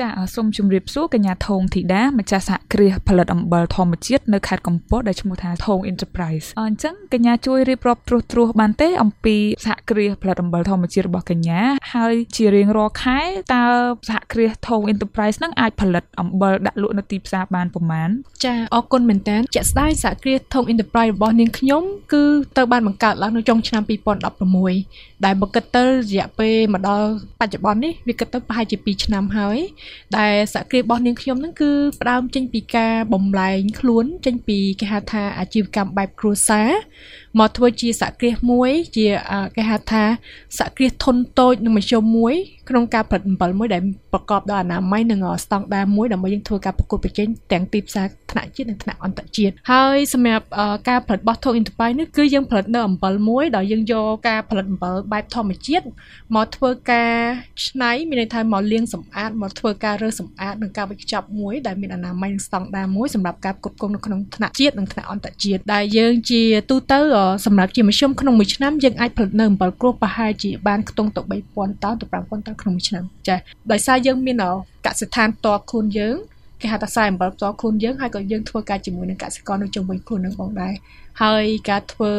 ចាសូមជម្រាបសួរកញ្ញាថងធីតាម្ចាស់សហគ្រាសផលិតអំបិលធម្មជាតិនៅខេត្តកំពតដែលឈ្មោះថាថង Enterprise អញ្ចឹងកញ្ញាជួយរៀបរាប់ត្រួសត្រាសបានទេអំពីសហគ្រាសផលិតអំបិលធម្មជាតិរបស់កញ្ញាហើយជារៀងរាល់ខែតើសហគ្រាសថង Enterprise នឹងអាចផលិតអំបិលដាក់លក់នៅទីផ្សារបានប្រមាណចាអរគុណមែនតើជាក់ស្ដែងសហគ្រាសថង Enterprise របស់នាងខ្ញុំគឺត្រូវបានបង្កើតឡើងនៅចុងឆ្នាំ2016ដែលបើគិតទៅរយៈពេលមកដល់បច្ចុប្បន្ននេះវាគិតទៅប្រហែលជា2ឆ្នាំហើយដែលសហគ្រាសរបស់នាងខ្ញុំហ្នឹងគឺផ្ដើមចេញពីការបំលែងខ្លួនចេញពីគេហៅថាអាជីវកម្មបែបគ្រួសារមកធ្វើជាសហគ្រាសមួយជាគេហៅថាសហគ្រាសធុនតូចនិងមធ្យមមួយក្នុងការផលិតអំបិលមួយដែលប្រកបដោយអនាម័យនិងស្តង់ដារមួយដើម្បីយើងធ្វើការប្រកួតប្រជែងទាំងទីផ្សារថ្នាក់ជាតិនិងថ្នាក់អន្តរជាតិហើយសម្រាប់ការផលិតរបស់ Talk Enterprise នេះគឺយើងផលិតនៅអំបិលមួយដែលយើងយកការផលិតអំបិលបែបធម្មជាតិមកធ្វើការច្នៃមានន័យថាមកលាងសម្អាតមកធ្វើការរើសសម្អាតនិងការវេចខ្ចប់មួយដែលមានអនាម័យនិងស្តង់ដារមួយសម្រាប់ការផ្គត់ផ្គង់នៅក្នុងថ្នាក់ជាតិនិងថ្នាក់អន្តរជាតិដែលយើងជាទូទៅសម្រាប់ជាមធ្យមក្នុងមួយឆ្នាំយើងអាចផលិតនៅអំបិលគ្រួសប្រហែលជាបានខ្ទង់ទៅ3000តោនទៅ5000តោនក្នុងមួយឆ្នាំចាដោយសារយើងមានកសិដ្ឋានតខ្លួនយើងគេហៅថាខ្សែអំបិលផ្ទាល់ខ្លួនយើងហើយក៏យើងធ្វើការជាមួយនឹងកសិករនៅជុំវិញខ្លួននឹងផងដែរហើយការធ្វើ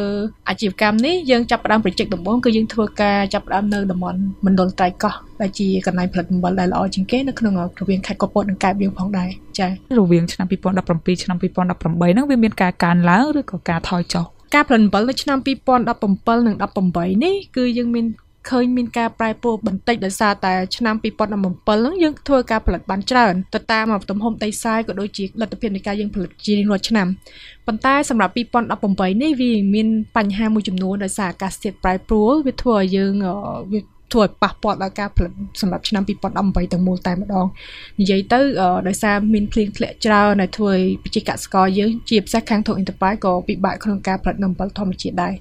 អាជីវកម្មនេះយើងចាប់ផ្ដើមប្រជែកដំបូងគឺយើងធ្វើការចាប់ផ្ដើមនៅតំបន់មណ្ឌលត្រៃកោះដែលជាកន្លែងផលិតអំបិលដែលល្អជាងគេនៅក្នុងរវាងខេត្តកពតនិងកែបយើងផងដែរចា៎រវាងឆ្នាំ2017ឆ្នាំ2018ហ្នឹងវាមានការកើនឡើងឬក៏ការថយចុះ ការផលិតអំបិលនៅឆ្នាំ2017និង18នេះគឺយើងមានឃើញមានការប្រែប្រួលបន្តិចដោយសារតែឆ្នាំ2017ហ្នឹងយើងធ្វើការផលិតបានច្រើនទៅតាមទំហំដីសាយក៏ដូចជាលទ្ធភាពនៃការយើងផលិតជារៀងរាល់ឆ្នាំប៉ុន្តែសម្រាប់2018នេះវាមានបញ្ហាមួយចំនួនដោយសារអាកាសធាតុប្រែប្រួលវាធ្វើឲ្យយើងវា ធ្វើឲ្យប៉ះពាល់ដល់ការផលិតសម្រាប់ឆ្នាំ2018ទាំងមូលតែម្ដងនិយាយទៅដោយសារមានភ្លៀងធ្លាក់ច្រើនដែលធ្វើឲ្យប្រជាកសិករយើងជាពិសេសខាងធុង Enterprise ក៏ពិបាកក្នុងការផលិតនំអំបិលធម្មជាតិដែរ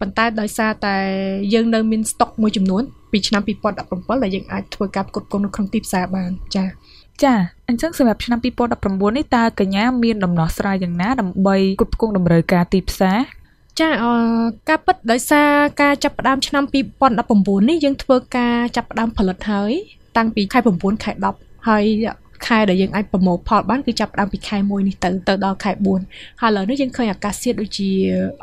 ប៉ុន្តែដោយសារតែយើងនៅមានស្តុកមួយចំនួនពីឆ្នាំ2017ដែលយើងអាចធ្វើការផ្គត់ផ្គង់នៅក្នុងទីផ្សារបានចា៎ចាអញ្ចឹងសម្រាប់ឆ្នាំ2019នេះតើកញ្ញាមានដំណោះស្រាយយ៉ាងណាដើម្បីគ្រប់គ្រងតម្រូវការទីផ្សារ ចាអការពិតដោយសារការចាប់ផ្ដើមឆ្នាំ2019នេះយើងធ្វើការចាប់ផ្ដើមផលិតហើយ តាំងពីខែ9ខែ10ហើយខែដែលយើងអាចប្រមូលផលបានគឺចាប់ផ្ដើមពីខែ1នេះទៅទៅដល់ខែ4ហើយឥឡូវនេះយើងឃើញអាកាសធាតុដូចជា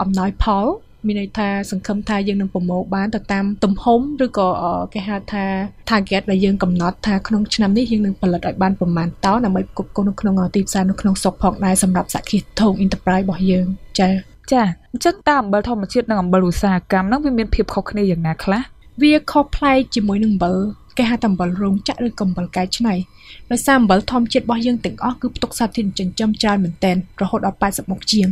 អំណោយផលមានន័យថាសង្ឃឹមថាយើងនឹងប្រមូលបានទៅតាមទំហំឬក៏គេហៅថា target ដែលយើងកំណត់ថាក្នុងឆ្នាំនេះយើងនឹងផលិតឲ្យបានប្រមាណតោនដើម្បីផ្គត់ផ្គង់នៅក្នុងទីផ្សារនៅក្នុងស្រុកផងដែរសម្រាប់សហគ្រាសធុង enterprise របស់យើងចា៎ ចាអញ្ចឹងតើអំបិលធម្មជាតិនិងអំបិលឧស្សាហកម្មហ្នឹងវាមានភាពខុសគ្នាយ៉ាងណាខ្លះវាខុសប្លែកជាមួយនឹងអំបិលគេហៅថាអំបិលរោងចក្រឬក៏អំបិលកែច្នៃដោយសារអំបិលធម្មជាតិរបស់យើងទាំងអស់គឺផ្ទុកសារធាតុចិញ្ចឹមច្រើនមែនទែនរហូតដល់80មុខជាង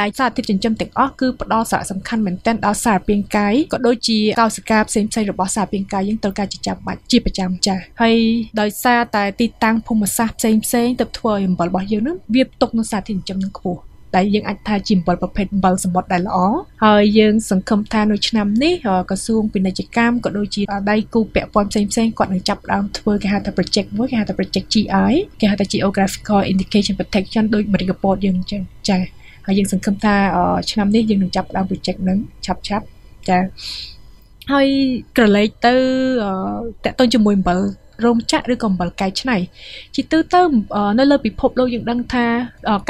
ដែលសារធាតុចិញ្ចឹមទាំងអស់គឺផ្ដល់សារៈសំខាន់មែនទែនដល់សារពាង្គកាយក៏ដូចជាកោសិកាផ្សេងៗរបស់សារពាង្គកាយយើងត្រូវការជាចាំបាច់ជាប្រចាំចាស់ហើយដោយសារតែទីតាំងភូមិសាស្ត្រផ្សេងផ្សេងទៅធ្វើឲ្យអំបិលរបស់យើងនឹងវាផ្ទុកនូវសារធាតុចិញ្ចឹមនឹងខ្ពស់ ដែលយើងអាចថាជាអំបិលប្រភេទអំបិលសមុទ្រដែលល្អហើយយើងសង្ឃឹមថានៅឆ្នាំនេះក្រសួងពាណិជ្ជកម្មក៏ដូចជាដៃគូពាក់ព័ន្ធផ្សេងផ្សេងគាត់នឹងចាប់ផ្ដើមធ្វើគេហៅថា project មួយគេហៅថា project GI គេហៅថា Geographical Indication Protection ដូច Marine Report យើងអញ្ចឹងចា៎ហើយយើងសង្ឃឹមថាឆ្នាំនេះយើងនឹងចាប់ផ្ដើម project ហ្នឹងឆាប់ឆាប់ចា៎ហើយក្រឡេកទៅតកតូនជាមួយអំបិល រោងចក្រឬក៏អំបិលកែច្នៃជាទូទៅនៅលើពិភពលោកយើងដឹងថា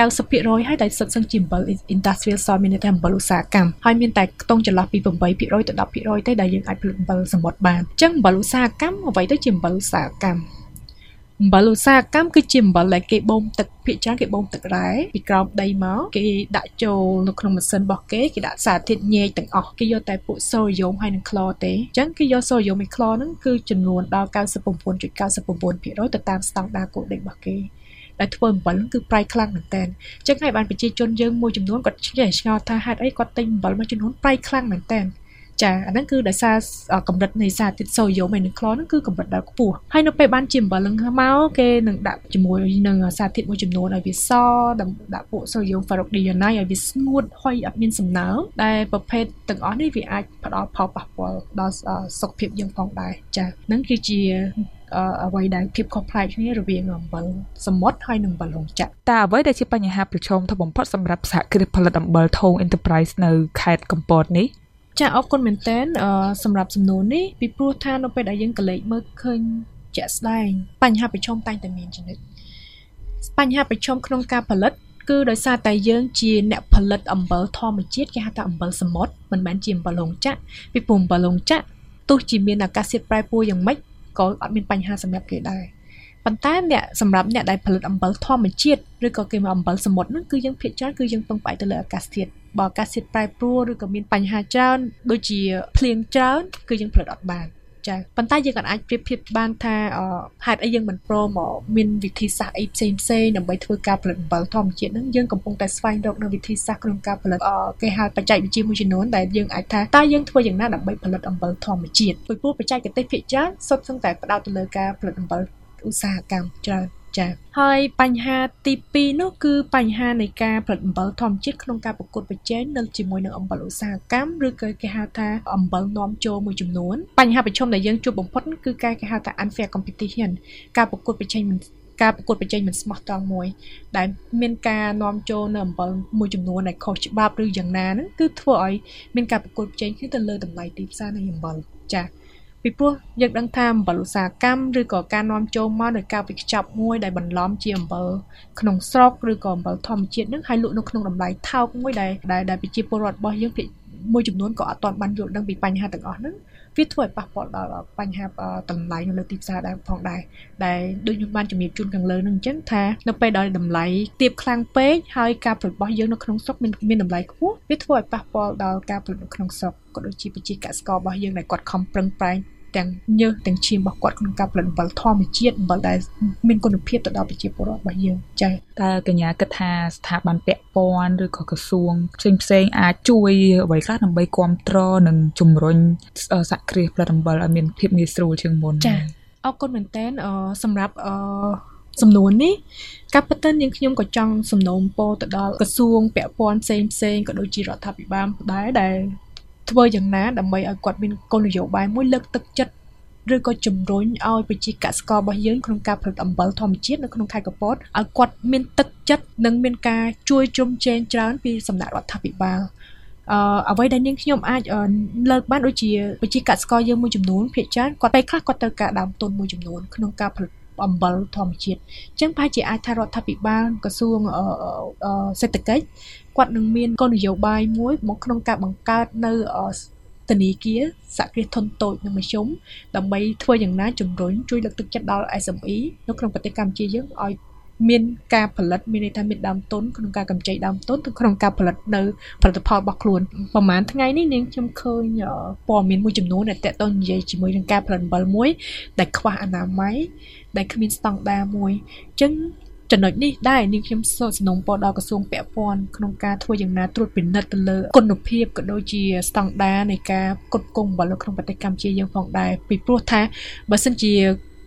90%ហើយដែលសិតសឹងជាអំបិល industrial soil មានន័យថាអំបិលឧស្សាហកម្មហើយមានតែខ្ទង់ចន្លោះពី8%ទៅ10%ទេដែលយើងអាចផលិតអំបិលសមុទ្របានអញ្ចឹងអំបិលឧស្សាហកម្មអ្វីទៅជាអំបិលឧស្សាហកម្ម អំបិលឧស្សាហកម្មគឺជាអំបិលដែលគេបូមទឹកភាគច្រើនគេបូមទឹករ៉ែពីក្រោមដីមកគេដាក់ចូលនៅក្នុងម៉ាស៊ីនរបស់គេគេដាក់សារធាតុញែកទាំងអស់គេយកតែពួកសូរ៉ូយ៉ូមហើយនិងក្លរទេអញ្ចឹងគេយកសូរ៉ូយ៉ូមនិងក្លរហ្នឹងគឺចំនួនដល់99.99%ទៅតាមស្តង់ដារកូដេរបស់គេដែលធ្វើអំបិលគឺប្រៃខ្លាំងមែនតើអញ្ចឹងហើយបានប្រជាជនយើងមួយចំនួនគាត់ឆ្ងល់ឆ្ងល់ថាហេតុអីគាត់ទិញអំបិលមួយចំនួនប្រៃខ្លាំងមែនតើ ចាអាហ្នឹងគឺដោយសារកម្រិតនៃសារធាតុសូដ្យូមឯនឹងក្លហ្នឹងគឺកម្រិតដែលខ្ពស់ហើយនៅពេលបានជាអំបិលហ្នឹងមកគេនឹងដាក់ជាមួយនឹងសារធាតុមួយចំនួនឲ្យវាសដាក់ពួកសូដ្យូម ferrocyanide ឲ្យវាស្ងួតហុយអត់មានសំណើមដែលប្រភេទទាំងអស់នេះវាអាចផ្ដល់ផលប៉ះពាល់ដល់សុខភាពយើងផងដែរចាហ្នឹងគឺជាអ្វីដែលភាពខុសប្លែកគ្នារវាងអំបិលសមុទ្រហើយនិងអំបិលរោងចក្រតើអ្វីដែលជាបញ្ហាប្រឈមធំបំផុតសម្រាប់សហគ្រាសផលិតអំបិលថង Enterprise នៅខេត្តកំពតនេះ ចាអរគុណមែនតើសម្រាប់សំណួរនេះពីព្រោះថានៅពេលដែលយើងកលេចមើលឃើញជាក់ស្ដែងបញ្ហាប្រឈមតែងតែមានជានិច្ចបញ្ហាប្រឈមក្នុងការផលិតគឺដោយសារតែយើងជាអ្នកផលិតអំបិលធម្មជាតិគេហៅថាអំបិលសមុទ្រមិនមែនជាអំបិលរោងចក្រពីព្រោះអំបិលរោងចក្រទោះជាមានអាកាសធាតុប្រែប្រួលយ៉ាងម៉េចក៏អត់មានបញ្ហាសម្រាប់គេដែរប៉ុន្តែអ្នកសម្រាប់អ្នកដែលផលិតអំបិលធម្មជាតិឬក៏គេមកអំបិលសមុទ្រហ្នឹងគឺយើងភាគច្រើនគឺយើងពឹងផ្អែកទៅលើអាកាសធាតុ បើអាកាសធាតុប្រែប្រួលឬក៏មានបញ្ហាច្រើនដូចជាភ្លៀងច្រើនគឺយើងផលិតអត់បានចាប៉ុន្តែយើងក៏អាចប្រៀបធៀបបានថាហេតុអីយើងមិនព្រមមានវិធីសាស្ត្រអីផ្សេងផ្សេងដើម្បីធ្វើការផលិតអំបិលធម្មជាតិហ្នឹងយើងកំពុងតែស្វែងរកនៅវិធីសាស្ត្រក្នុងការផលិតគេហៅបច្ចេកវិទ្យាមួយចំនួនដែលយើងអាចថាតើយើងធ្វើយ៉ាងណាដើម្បីផលិតអំបិលធម្មជាតិពីព្រោះបច្ចេកទេសភាគច្រើនសុទ្ធសឹងតែផ្ដោតទៅលើការផលិតអំបិលឧស្សាហកម្មច្រើន ចា៎ហើយបញ្ហាទី2នោះគឺបញ្ហានៃការផលិតអំបិលធម្មជាតិក្នុងការប្រកួតប្រជែងនៅជាមួយនឹងអំបិលឧស្សាហកម្មឬក៏គេហៅថាអំបិលនាំចូលមួយចំនួនបញ្ហាប្រឈមដែលយើងជួបបំផុតគឺការគេហៅថា unfair competition ការប្រកួតប្រជែងមិនការប្រកួតប្រជែងមិនស្មោះត្រង់មួយ ដែលមានការនាំចូលនៅអំបិលមួយចំនួនដែលខុសច្បាប់ឬយ៉ាងណាហ្នឹងគឺធ្វើឲ្យមានការប្រកួតប្រជែងគ្នាទៅលើតម្លៃទីផ្សារនៃអំបិលចា៎ ពីព្រោះយើងដឹងថាអំបិលឧស្សាហកម្មឬក៏ការនាំចូលមកដោយការវិខ្ចប់មួយដែលបន្លំជាអំបិលក្នុងស្រុកឬក៏អំបិលធម្មជាតិនឹងហើយលក់នៅក្នុងតម្លៃថោកមួយដែលដែលប្រជាពលរដ្ឋរបស់យើងមួយចំនួនក៏អត់ទាន់បានយល់ដឹងពីបញ្ហាទាំងអស់ហ្នឹងវាធ្វើឲ្យប៉ះពាល់ដល់បញ្ហាតម្លៃនៅលើទីផ្សារដែរផងដែរដែលដូចខ្ញុំបានជំរាបជូនខាងលើនឹងអញ្ចឹងថានៅពេលដែលតម្លៃទាបខ្លាំងពេកហើយការផលិតរបស់យើងនៅក្នុងស្រុកមានមានតម្លៃខ្ពស់វាធ្វើឲ្យប៉ះពាល់ដល់ការផលិតនៅក្នុងស្រុកក៏ដូចជាប្រជាកសិកររបស់យើងដែលគាត់ខំប្រឹងប្រែង ទាំងញើសទាំងឈាមរបស់គាត់ក្នុងការផលិតអំបិលធម្មជាតិអំបិលដែលមានគុណភាពទៅដល់ប្រជាពលរដ្ឋរបស់យើងចា៎តើកញ្ញាគិតថាស្ថាប័នពាក់ព័ន្ធឬក៏ក្រសួងផ្សេងផ្សេងអាចជួយអ្វីខ្លះដើម្បីគ្រប់គ្រងនិងជំរុញសហគ្រាសផលិតអំបិលឲ្យមានភាពងាយស្រួលជាងមុនចា៎អរគុណមែនតើសម្រាប់អឺសំណួរនេះការពិតទៅនាងខ្ញុំក៏ចង់សំណូមពរទៅដល់ក្រសួងពាក់ព័ន្ធផ្សេងផ្សេងក៏ដូចជារដ្ឋាភិបាលដែរដែល ធ្វើយ៉ាងណាដើម្បីឲ្យគាត់មានគោលនយោបាយមួយលើកទឹកចិត្តឬក៏ជំរុញឲ្យប្រជាកសិកររបស់យើងក្នុងការផលិតអំបិលធម្មជាតិនៅក្នុងខេត្តកពតឲ្យគាត់មានទឹកចិត្តនិងមានការជួយជ្រោមជ្រែងច្រើនពីសំណាក់រដ្ឋាភិបាលអឺអ្វីដែលនាងខ្ញុំអាចលើកបានដូចជាប្រជាកសិករយើងមួយចំនួនភាគច្រើនគាត់ពេលខ្លះគាត់ត្រូវការដើមទុនមួយចំនួនក្នុងការផលិតអំបិលធម្មជាតិអញ្ចឹងប្រហែលជាអាចថារដ្ឋាភិបាលក្រសួងសេដ្ឋកិច្ច គាត់នឹងមានគោលនយោបាយមួយមកក្នុងការបង្កើតនៅធនាគារសហគ្រាសធុនតូចនិងមធ្យមដើម្បីធ្វើយ៉ាងណាជំរុញជួយលើកទឹកចិត្តដល់ SME នៅក្នុងប្រទេសកម្ពុជាយើងឲ្យមានការផលិតមានន័យថាមានដើមទុនក្នុងការកម្ចីដើមទុនក្នុងការផលិតនៅផលិតផលរបស់ខ្លួនប្រហែលថ្ងៃនេះនាងខ្ញុំឃើញព័ត៌មានមួយចំនួនដែលតកតងនិយាយជាមួយនឹងការផលិតអំបិលមួយដែលខ្វះអនាម័យដែលគ្មានស្តង់ដារមួយអញ្ចឹង ចំណុចនេះដែរនាងខ្ញុំសូមសំណូមពរដល់ក្រសួងពាក់ព័ន្ធក្នុងការធ្វើយ៉ាងណាត្រួតពិនិត្យទៅលើគុណភាពក៏ដូចជាស្តង់ដារនៃការផ្គត់ផ្គង់អំបិលនៅក្នុងប្រទេសកម្ពុជាយើងផងដែរពីព្រោះថាបើសិនជា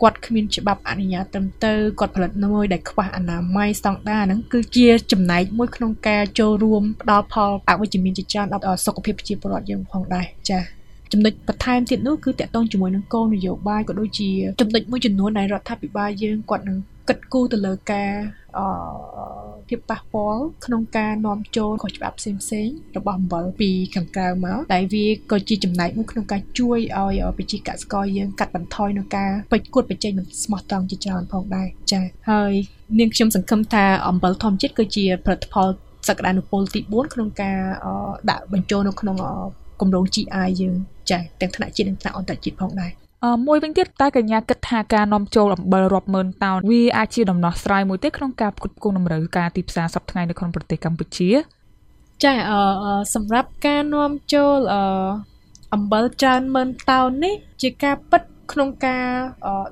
គាត់គ្មានច្បាប់អនុញ្ញាតត្រឹមត្រូវគាត់ផលិតមួយដែលខ្វះអនាម័យស្តង់ដារហ្នឹងគឺជាចំណែកមួយក្នុងការចូលរួមផ្ដល់ផលអវិជ្ជមានជាច្រើនដល់សុខភាពប្រជាពលរដ្ឋយើងផងដែរចា៎ ចំណុចបន្ថែមទៀតនោះគឺតកតងជាមួយនឹងគោលនយោបាយក៏ដូចជាចំណុចមួយចំនួនដែលរដ្ឋាភិបាលយើងគាត់នឹងគិតគូរទៅលើការអឺភាពប៉ះពាល់ក្នុងការនាំចូលខុសច្បាប់ផ្សេងផ្សេងរបស់អំបិលពីខាងក្រៅមកដែលវាក៏ជាចំណែកមួយក្នុងការជួយឲ្យប្រជាកសិករយើងកាត់បន្ថយនៅការបិទគួតបច្ចេកមិនស្មោះត្រង់ជាច្រើនផងដែរចា៎ហើយនាងខ្ញុំសង្ឃឹមថាអំបិលធម្មជាតិគឺជាផលិតផលសក្តានុពលទី4ក្នុងការដាក់បញ្ចូលនៅក្នុង គម្រោង GI យើងចា៎ទាំងថ្នាក់ជាតិនិងថ្នាក់អន្តរជាតិផងដែរអឺមួយវិញទៀតតែកញ្ញាគិតថាការនាំចូលអំបិលរាប់ម៉ឺនតោនវាអាចជាដំណោះស្រាយមួយទេក្នុងការផ្គត់ផ្គង់តម្រូវការទីផ្សារសប្តាហ៍ថ្ងៃនៅក្នុងប្រទេសកម្ពុជាចាអឺសម្រាប់ការនាំចូលអឺអំបិលច្រើនម៉ឺនតោននេះ ជាការពិតក្នុងការ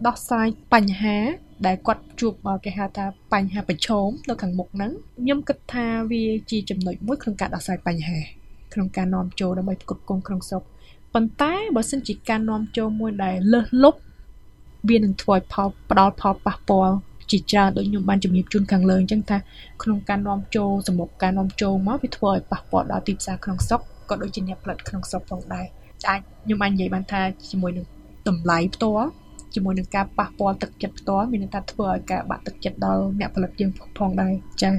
ដោះស្រាយបញ្ហា ដែលគាត់ជួបគេហៅថាបញ្ហាប្រឈមនៅខាងមុខហ្នឹងខ្ញុំគិតថាវាជាចំណុចមួយក្នុងការដោះស្រាយបញ្ហា ក្នុងការនាំចូលដើម្បីផ្គត់ផ្គង់ក្នុងស្រុកប៉ុន្តែបើសិនជាការនាំចូលមួយដែលលើសលប់វានឹងធ្វើឲ្យផលផ្ដល់ផលប៉ះពាល់ជាច្រើនដូចខ្ញុំបានជំរាបជូនខាងលើអញ្ចឹងថាក្នុងការនាំចូលសម្រាប់ការនាំចូលមកវាធ្វើឲ្យប៉ះពាល់ដល់ទីផ្សារក្នុងស្រុកក៏ដូចជាអ្នកផលិតក្នុងស្រុកផងដែរអាចខ្ញុំបាននិយាយបានថាជាមួយនឹងតម្លៃផ្ទាល់ជាមួយនឹងការប៉ះពាល់ទឹកចិត្តផ្ទាល់មានន័យថាធ្វើឲ្យការបាក់ទឹកចិត្តដល់អ្នកផលិតយើងផងដែរចា៎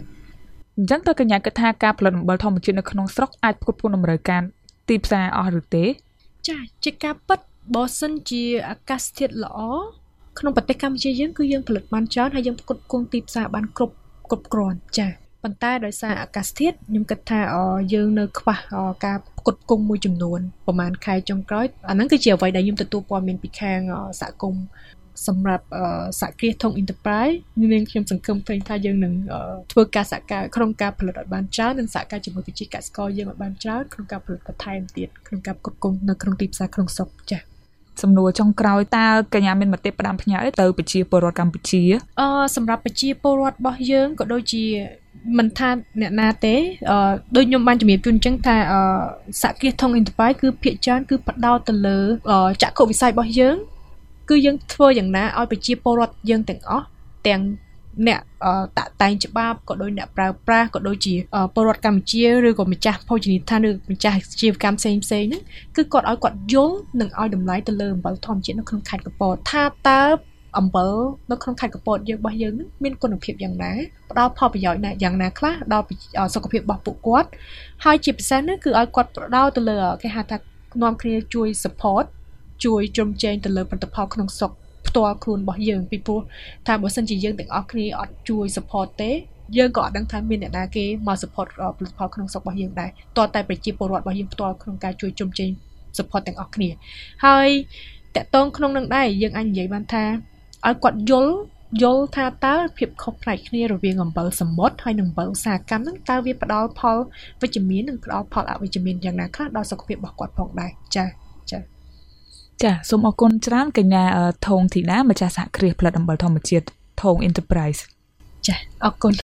អញ្ចឹងតើកញ្ញាគិតថាការផលិតអំបិលធម្មជាតិនៅក្នុងស្រុកអាចផ្គត់ផ្គង់តម្រូវការទីផ្សារអស់ឬទេចាជាការពិតបើសិនជាអាកាសធាតុល្អក្នុងប្រទេសកម្ពុជាយើងគឺយើងផលិតបានច្រើនហើយយើងផ្គត់ផ្គង់ទីផ្សារបានគ្រប់គ្រប់គ្រាន់ចា៎ប៉ុន្តែដោយសារអាកាសធាតុខ្ញុំគិតថាយើងនៅខ្វះការផ្គត់ផ្គង់មួយចំនួនប្រហែលខែចុងក្រោយអាហ្នឹងគឺជាអ្វីដែលខ្ញុំទទួលព័ត៌មានពីខាងសហគមន៍ សម្រាប់សហគ្រាសធុង Enterprise នាងខ្ញុំសង្ឃឹមឃើញថាយើងនឹងធ្វើការសហការក្នុងការផលិតឲ្យបានច្រើននិងសហការជាមួយវិជាកសិករយើងឲ្យបានច្រើនក្នុងការផលិតបន្ថែមទៀតក្នុងការផ្គត់ផ្គង់នៅក្នុងទីផ្សារក្នុងស្រុកចា៎សំណួរចុងក្រោយតើកញ្ញាមានមតិផ្ដាំផ្ញើទៅប្រជាពលរដ្ឋកម្ពុជាអឺសម្រាប់ប្រជាពលរដ្ឋរបស់យើងក៏ដូចជាមិនថាអ្នកណាទេអឺដូចខ្ញុំបានជំរាបជូនអញ្ចឹងថាអឺសហគ្រាសធុង Enterprise គឺភាគច្រើនគឺផ្ដោតទៅលើចក្ខុវិស័យរបស់យើង គឺយើងធ្វើយ៉ាងណាឲ្យប្រជាពលរដ្ឋយើងទាំងអស់ទាំងអ្នកតាក់តែងច្បាប់ក៏ដូចអ្នកប្រើប្រាស់ក៏ដូចជាពលរដ្ឋកម្ពុជាឬក៏ម្ចាស់ភោជនីយដ្ឋានឬម្ចាស់អាជីវកម្មផ្សេងផ្សេងហ្នឹងគឺគាត់ឲ្យគាត់យល់និងឲ្យតម្លៃទៅលើអំបិលធម្មជាតិនៅក្នុងខេត្តកពតថាតើអំបិលនៅក្នុងខេត្តកពតយើងរបស់យើងនឹងមានគុណភាពយ៉ាងណាផ្ដល់ផលប្រយោជន៍ណាយ៉ាងណាខ្លះដល់សុខភាពរបស់ពួកគាត់ហើយជាពិសេសនោះគឺឲ្យគាត់ផ្ដោតទៅលើគេហៅថានាំគ្នាជួយ support ជួយជ្រោមជ្រែងទៅលើផលិតផលក្នុងស្រុកផ្ទាល់ខ្លួនរបស់យើងពីព្រោះថាបើសិនជាយើងទាំងអស់គ្នាអត់ជួយ support ទេយើងក៏អត់ដឹងថាមានអ្នកណាគេមក support ផលិតផលក្នុងស្រុករបស់យើងដែរតើតែប្រជាពលរដ្ឋរបស់យើងផ្ទាល់ក្នុងការជួយជំរុញ support ទាំងអស់គ្នាហើយតកតងក្នុងនឹងដែរយើងអាចនិយាយបានថាឲ្យគាត់យល់យល់ថាតើភាពខុសប្លែកគ្នារវាងអំបិលសមុទ្រហើយនិងអំបិលឧស្សាហកម្មហ្នឹងតើវាផ្ដល់ផលវិជ្ជមាននិងផ្ដល់ផលអវិជ្ជមានយ៉ាងណាខ្លះដល់សុខភាពរបស់គាត់ផងដែរចា៎ចា៎ ចាសូមអរគុណច្រើនកញ្ញាថងធីតាម្ចាស់សហគ្រាសផលិតអំបិលធម្មជាតិថង Enterprise ចាអរគុណ